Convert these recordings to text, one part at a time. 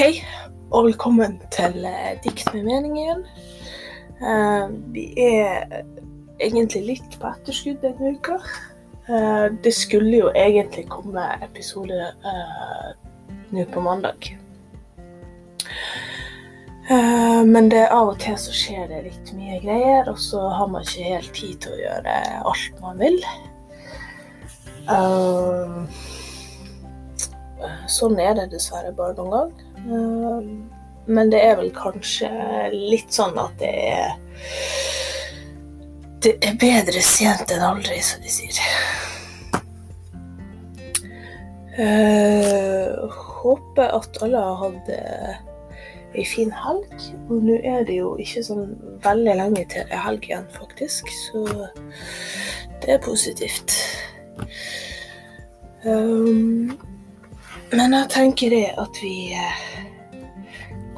Hei, og velkommen til eh, Dikt med mening igjen. Eh, vi er egentlig litt på etterskudd denne uka. Eh, det skulle jo egentlig komme episode nå på mandag. Men det av og til så skjer det litt mye greier, og så har man ikke helt tid til å gjøre alt man vil. Sånn er det dessverre bare noen gang. Eh, Men det er vel kanskje litt sånn at det er Det er bedre sent enn aldri, som de sier. Uh, håper at alle har hatt ei fin helg. Og nå er det jo ikke sånn veldig lenge til er helg igjen, faktisk. Så det er positivt. Um, men jeg tenker det at vi eh,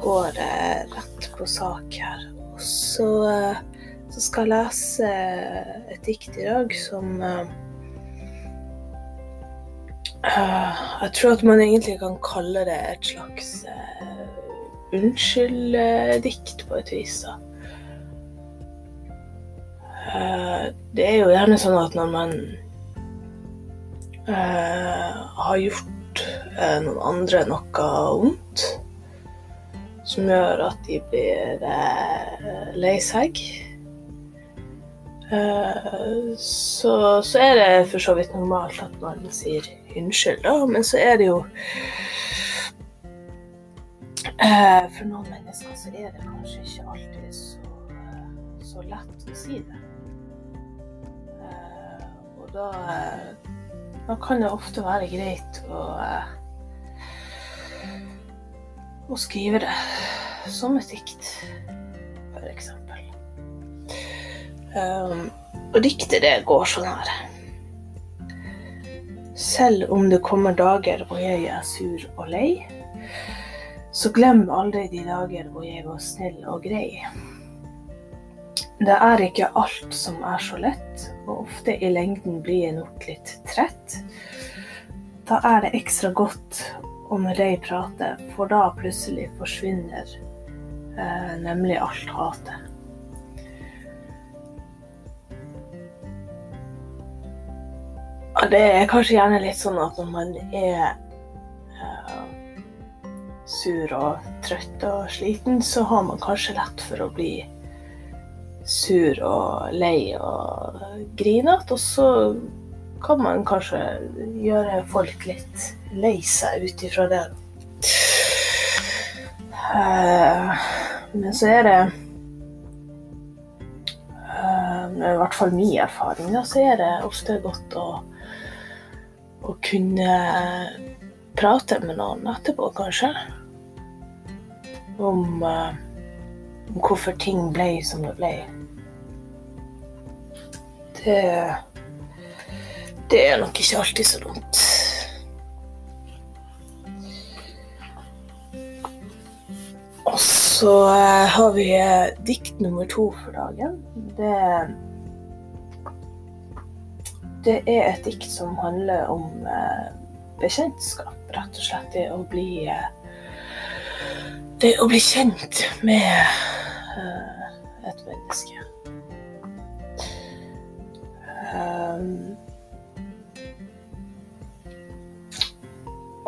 går eh, rett på sak her. Og så, eh, så skal jeg lese et dikt i dag som eh, Jeg tror at man egentlig kan kalle det et slags uh, unnskyld-dikt på et vis. Eh, det er jo gjerne sånn at når man har gjort noen andre noe vondt, som gjør at de blir eh, lei seg, eh, så, så er det for så vidt normalt at man sier unnskyld, da, men så er det jo eh, For noen mennesker så er det kanskje ikke alltid så, eh, så lett å si det. Eh, og da eh, da kan det ofte være greit å, eh, å skrive det som et dikt, for eksempel. Um, og diktet det går sånn her. Selv om det kommer dager hvor jeg er sur og lei, så glem aldri de dager hvor jeg var snill og grei. Det er ikke alt som er så lett, og ofte i lengden blir jeg nok litt trett. Da er det ekstra godt å med deg prate, for da plutselig forsvinner eh, nemlig alt hatet. Det er kanskje gjerne litt sånn at når man er eh, sur og trøtt og sliten, så har man kanskje lett for å bli sur og lei og grinete, og så kan man kanskje gjøre folk litt lei seg ut ifra det. Eh, Men så er det eh, I hvert fall min erfaring, så er det ofte godt å, å kunne prate med noen etterpå, kanskje. Om eh, om hvorfor ting ble som det ble. Det Det er nok ikke alltid så dumt. Og så eh, har vi eh, dikt nummer to for dagen. Det Det er et dikt som handler om eh, bekjentskap, rett og slett. Det å bli det å bli kjent med et menneske. Um,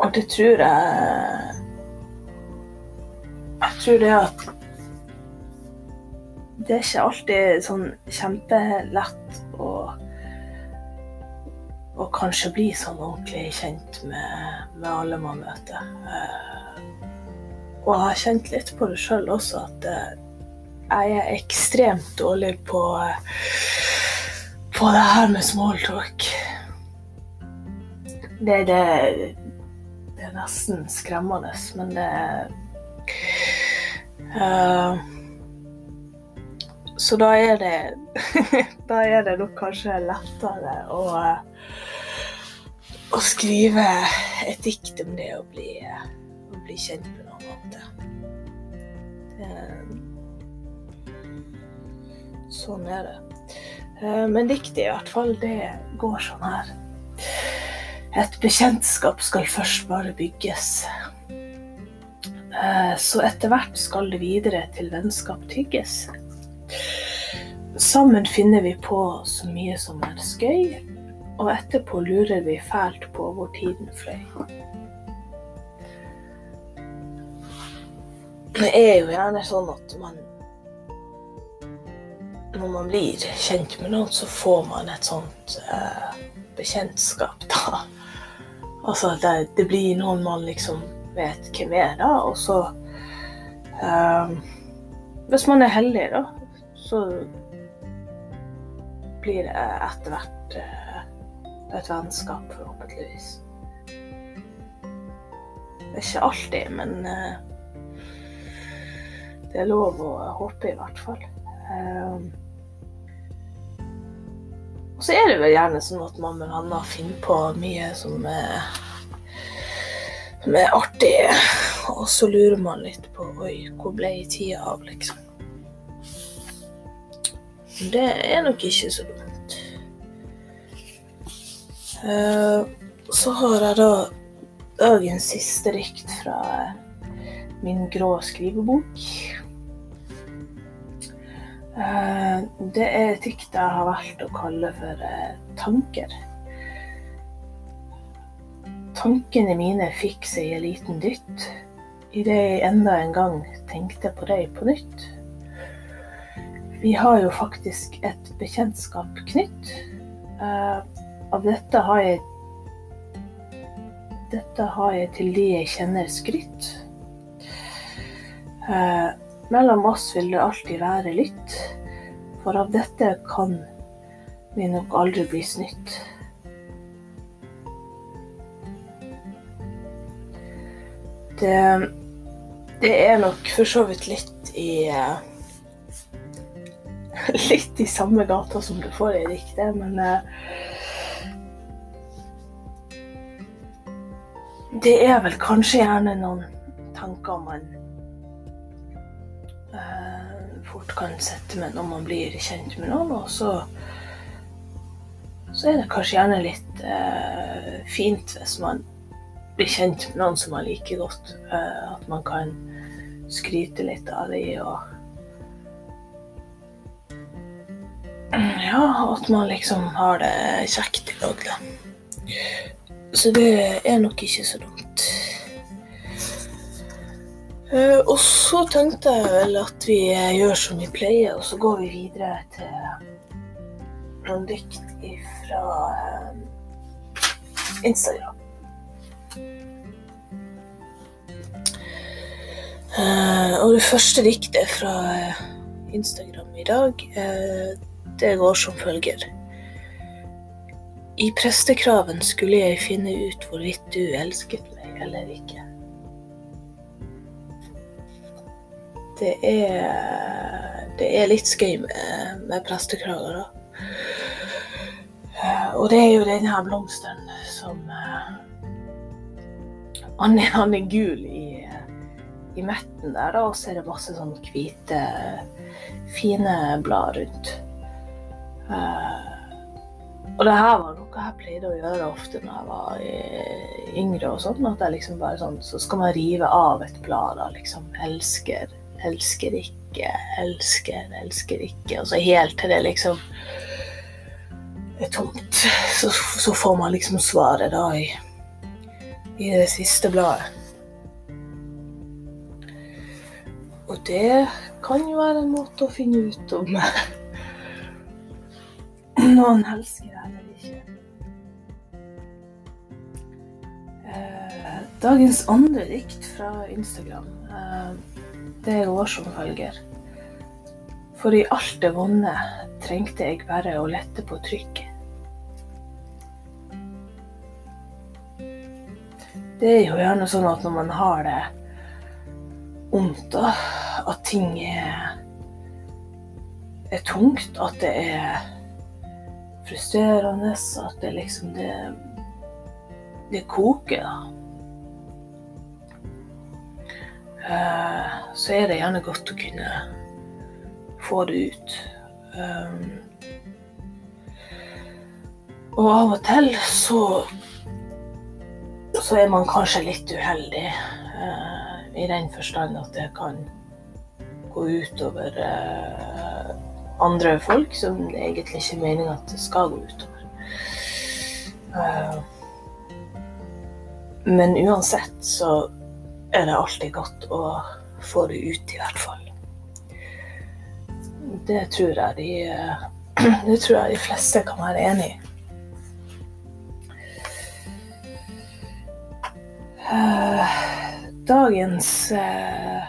og det tror jeg Jeg tror det at det er ikke alltid sånn kjempelett å å kanskje bli sånn ordentlig kjent med, med alle man møter. Eh, og jeg har kjent litt på det sjøl også, at eh, jeg er ekstremt dårlig på, på det her med smalltalk. Det, det, det er nesten skremmende, men det eh, Så da er det Da er det nok kanskje lettere å, å skrive et dikt om det å bli, å bli kjent med noen måte. Sånn er det. Eh, Men diktet i hvert fall, det går sånn her. Et bekjentskap skal først bare bygges. Eh, så etter hvert skal det videre til vennskap tygges. Sammen finner vi på så mye som er skøy, og etterpå lurer vi fælt på hvor tiden fløy. Det er jo gjerne sånn at man Når man blir kjent med noen, så får man et sånt eh, bekjentskap, da. Altså det, det, blir noen man liksom vet hvem er, da, og så um, Hvis man er heldig, da, så blir det etter hvert uh, et vennskap, forhåpentligvis. Ikke alltid, men uh, det er lov å håpe, i hvert fall. Um, og så er det vel gjerne sånn at man med venner finner på mye som er, som er artig, og så lurer man litt på Oi, hvor ble tida av, liksom? Det er nok ikke så dumt. Uh, så har jeg da dagens siste dikt fra min grå skrivebok. Eh, det er et dikt jeg har valgt å kalle for eh, tanker. Tankene mine fikk seg en liten dytt idet jeg enda en gang tenkte på deg på nytt. Vi har jo faktisk et bekjentskap knytt. Eh, av dette har jeg Dette har jeg til de jeg kjenner skrytt. Mellom oss vil det alltid være litt, for av dette kan vi nok aldri bli snytt. Det, det er nok for så vidt litt i Litt i samme gata som du får i diktet, men eh, Det er vel kanskje gjerne noen tanker man fort kan sette med når man blir kjent med noen. Og så, så er det kanskje gjerne litt eh, fint hvis man blir kjent med noen som man liker godt. Eh, at man kan skryte litt av dem og Ja, at man liksom har det kjekt i lag. Så det er nok ikke så dumt. Uh, og så tenkte jeg vel at vi gjør som vi pleier, og så går vi videre til noen dikt fra uh, Instagram. Uh, og det første diktet fra Instagram i dag, det går som følger. I prestekraven skulle jeg finne ut hvorvidt du elsket meg eller ikke. Det er, det er litt skøy med, med prestekrager, da. Og det er jo denne her blomsten som Han er, han er gul i, i metten der, da, og så er det masse sånn hvite, fine blad rundt. Og det her var noe jeg pleide å gjøre ofte når jeg var yngre. og sånn, at jeg liksom bare sånn, Så skal man rive av et blad. da, liksom Elsker elsker ikke, elsker, elsker ikke. Og så helt til det liksom er tomt, så, så får man liksom svaret da i, i det siste bladet. Og det kan jo være en måte å finne ut om noen elsker deg eller ikke. Eh, dagens andre dikt fra Instagram eh, det går som følger. For i alt det vonde trengte jeg bare å lette på trykket. Det er jo gjerne sånn at når man har det vondt, at ting er, er tungt, at det er frustrerende, at det liksom det, det koker, da. Så er det gjerne godt å kunne få det ut. Um, og av og til så så er man kanskje litt uheldig. Uh, i den forstand at det kan gå utover eh, andre folk som det egentlig ikke er meninga at det skal gå utover. Eh, men uansett så er det alltid godt å få det ut, i hvert fall. Det tror jeg de, det tror jeg de fleste kan være enig i. Eh, dagens eh,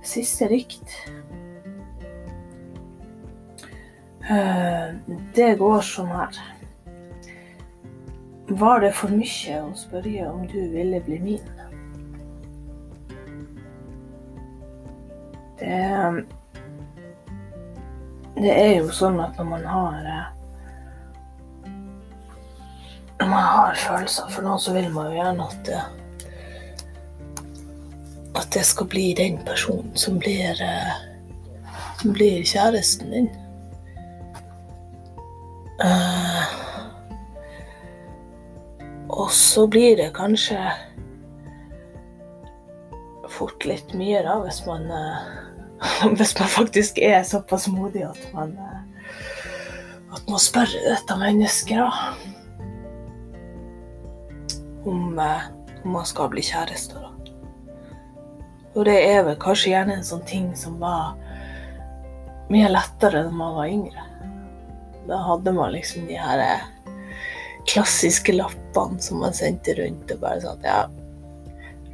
siste rykt eh, Det går sånn her. Var det for mye å spørre om du ville bli min? Det, det er jo sånn at når man har eh, Når man har følelser for noen, så vil man jo gjerne at det, at det skal bli den personen som blir, eh, som blir kjæresten din. Og så blir det kanskje fort litt mye, da, hvis man, hvis man faktisk er såpass modig at man, uh, at man spør dette mennesket, da. Om, om man skal bli kjæreste, da. Og det er vel kanskje gjerne en sånn ting som var mye lettere da man var yngre. Da hadde man liksom de her klassiske lappene som man sendte rundt og bare sånn Ja,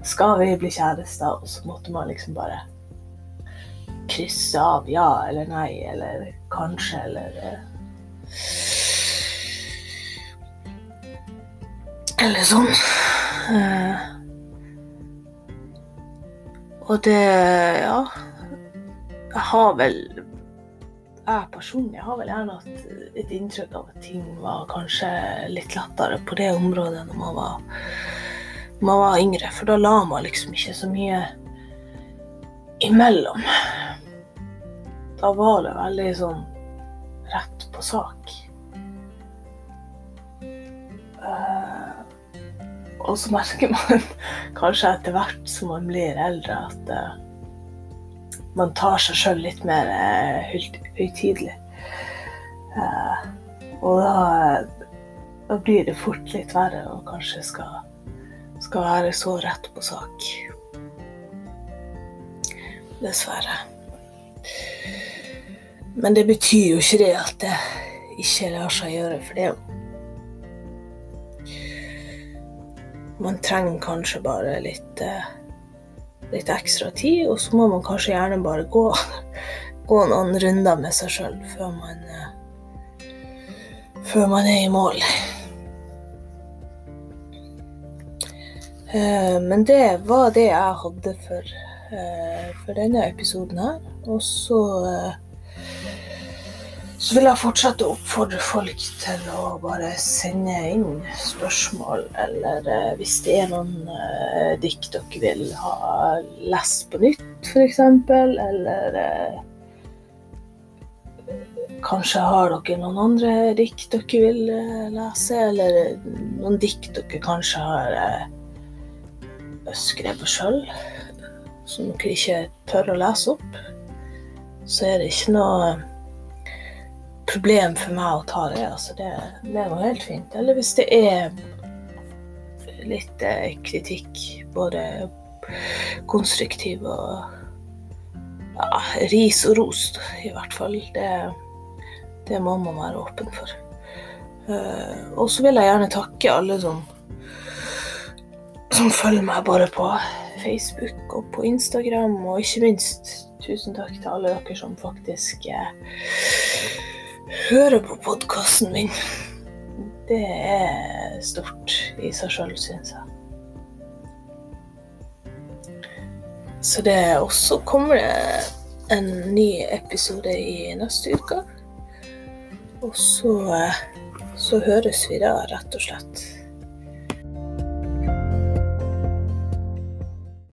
skal vi bli kjærester? Og så måtte man liksom bare krysse av ja eller nei eller kanskje eller Eller sånn. Og det Ja. Jeg har vel jeg personlig har vel gjerne hatt et inntrykk av at ting var kanskje litt lettere på det området når man var, når man var yngre. For da la man liksom ikke så mye imellom. Da var det veldig sånn rett på sak. Uh, og så merker man kanskje etter hvert som man blir eldre, at uh, man tar seg sjøl litt mer uh, høytidelig. Og da, da, blir det fort litt verre og kanskje skal, skal være så rett på sak. Dessverre. Men det betyr jo ikke det at det ikke lar seg gjøre, for det Man trenger kanskje bare litt uh, litt ekstra tid, og så må man kanskje gjerne bare gå, gå noen runder med seg sjøl før man før man er i mål. Men det var det jeg hadde for, for denne episoden her. Og så så vil jeg fortsette å oppfordre folk til å bare sende inn spørsmål, eller eh, hvis det er noen eh, dikt dere vil ha lest på nytt, f.eks., eller eh, Kanskje har dere noen andre dikt dere vil eh, lese, eller noen dikt dere kanskje har eh, skrevet sjøl, som dere ikke tør å lese opp. Så er det ikke noe problem for meg å ta det. Altså det, det går helt fint. Eller hvis det er litt eh, kritikk, både konstruktiv og ja, ris og ros, i hvert fall. Det, det må man være åpen for. Uh, og så vil jeg gjerne takke alle som, som følger meg bare på Facebook og på Instagram, og ikke minst tusen takk til alle dere som faktisk uh, hører på podkasten min. Det er stort i seg sjøl, syns jeg. Så det også kommer det en ny episode i neste uke. Og så, så høres vi da, rett og slett.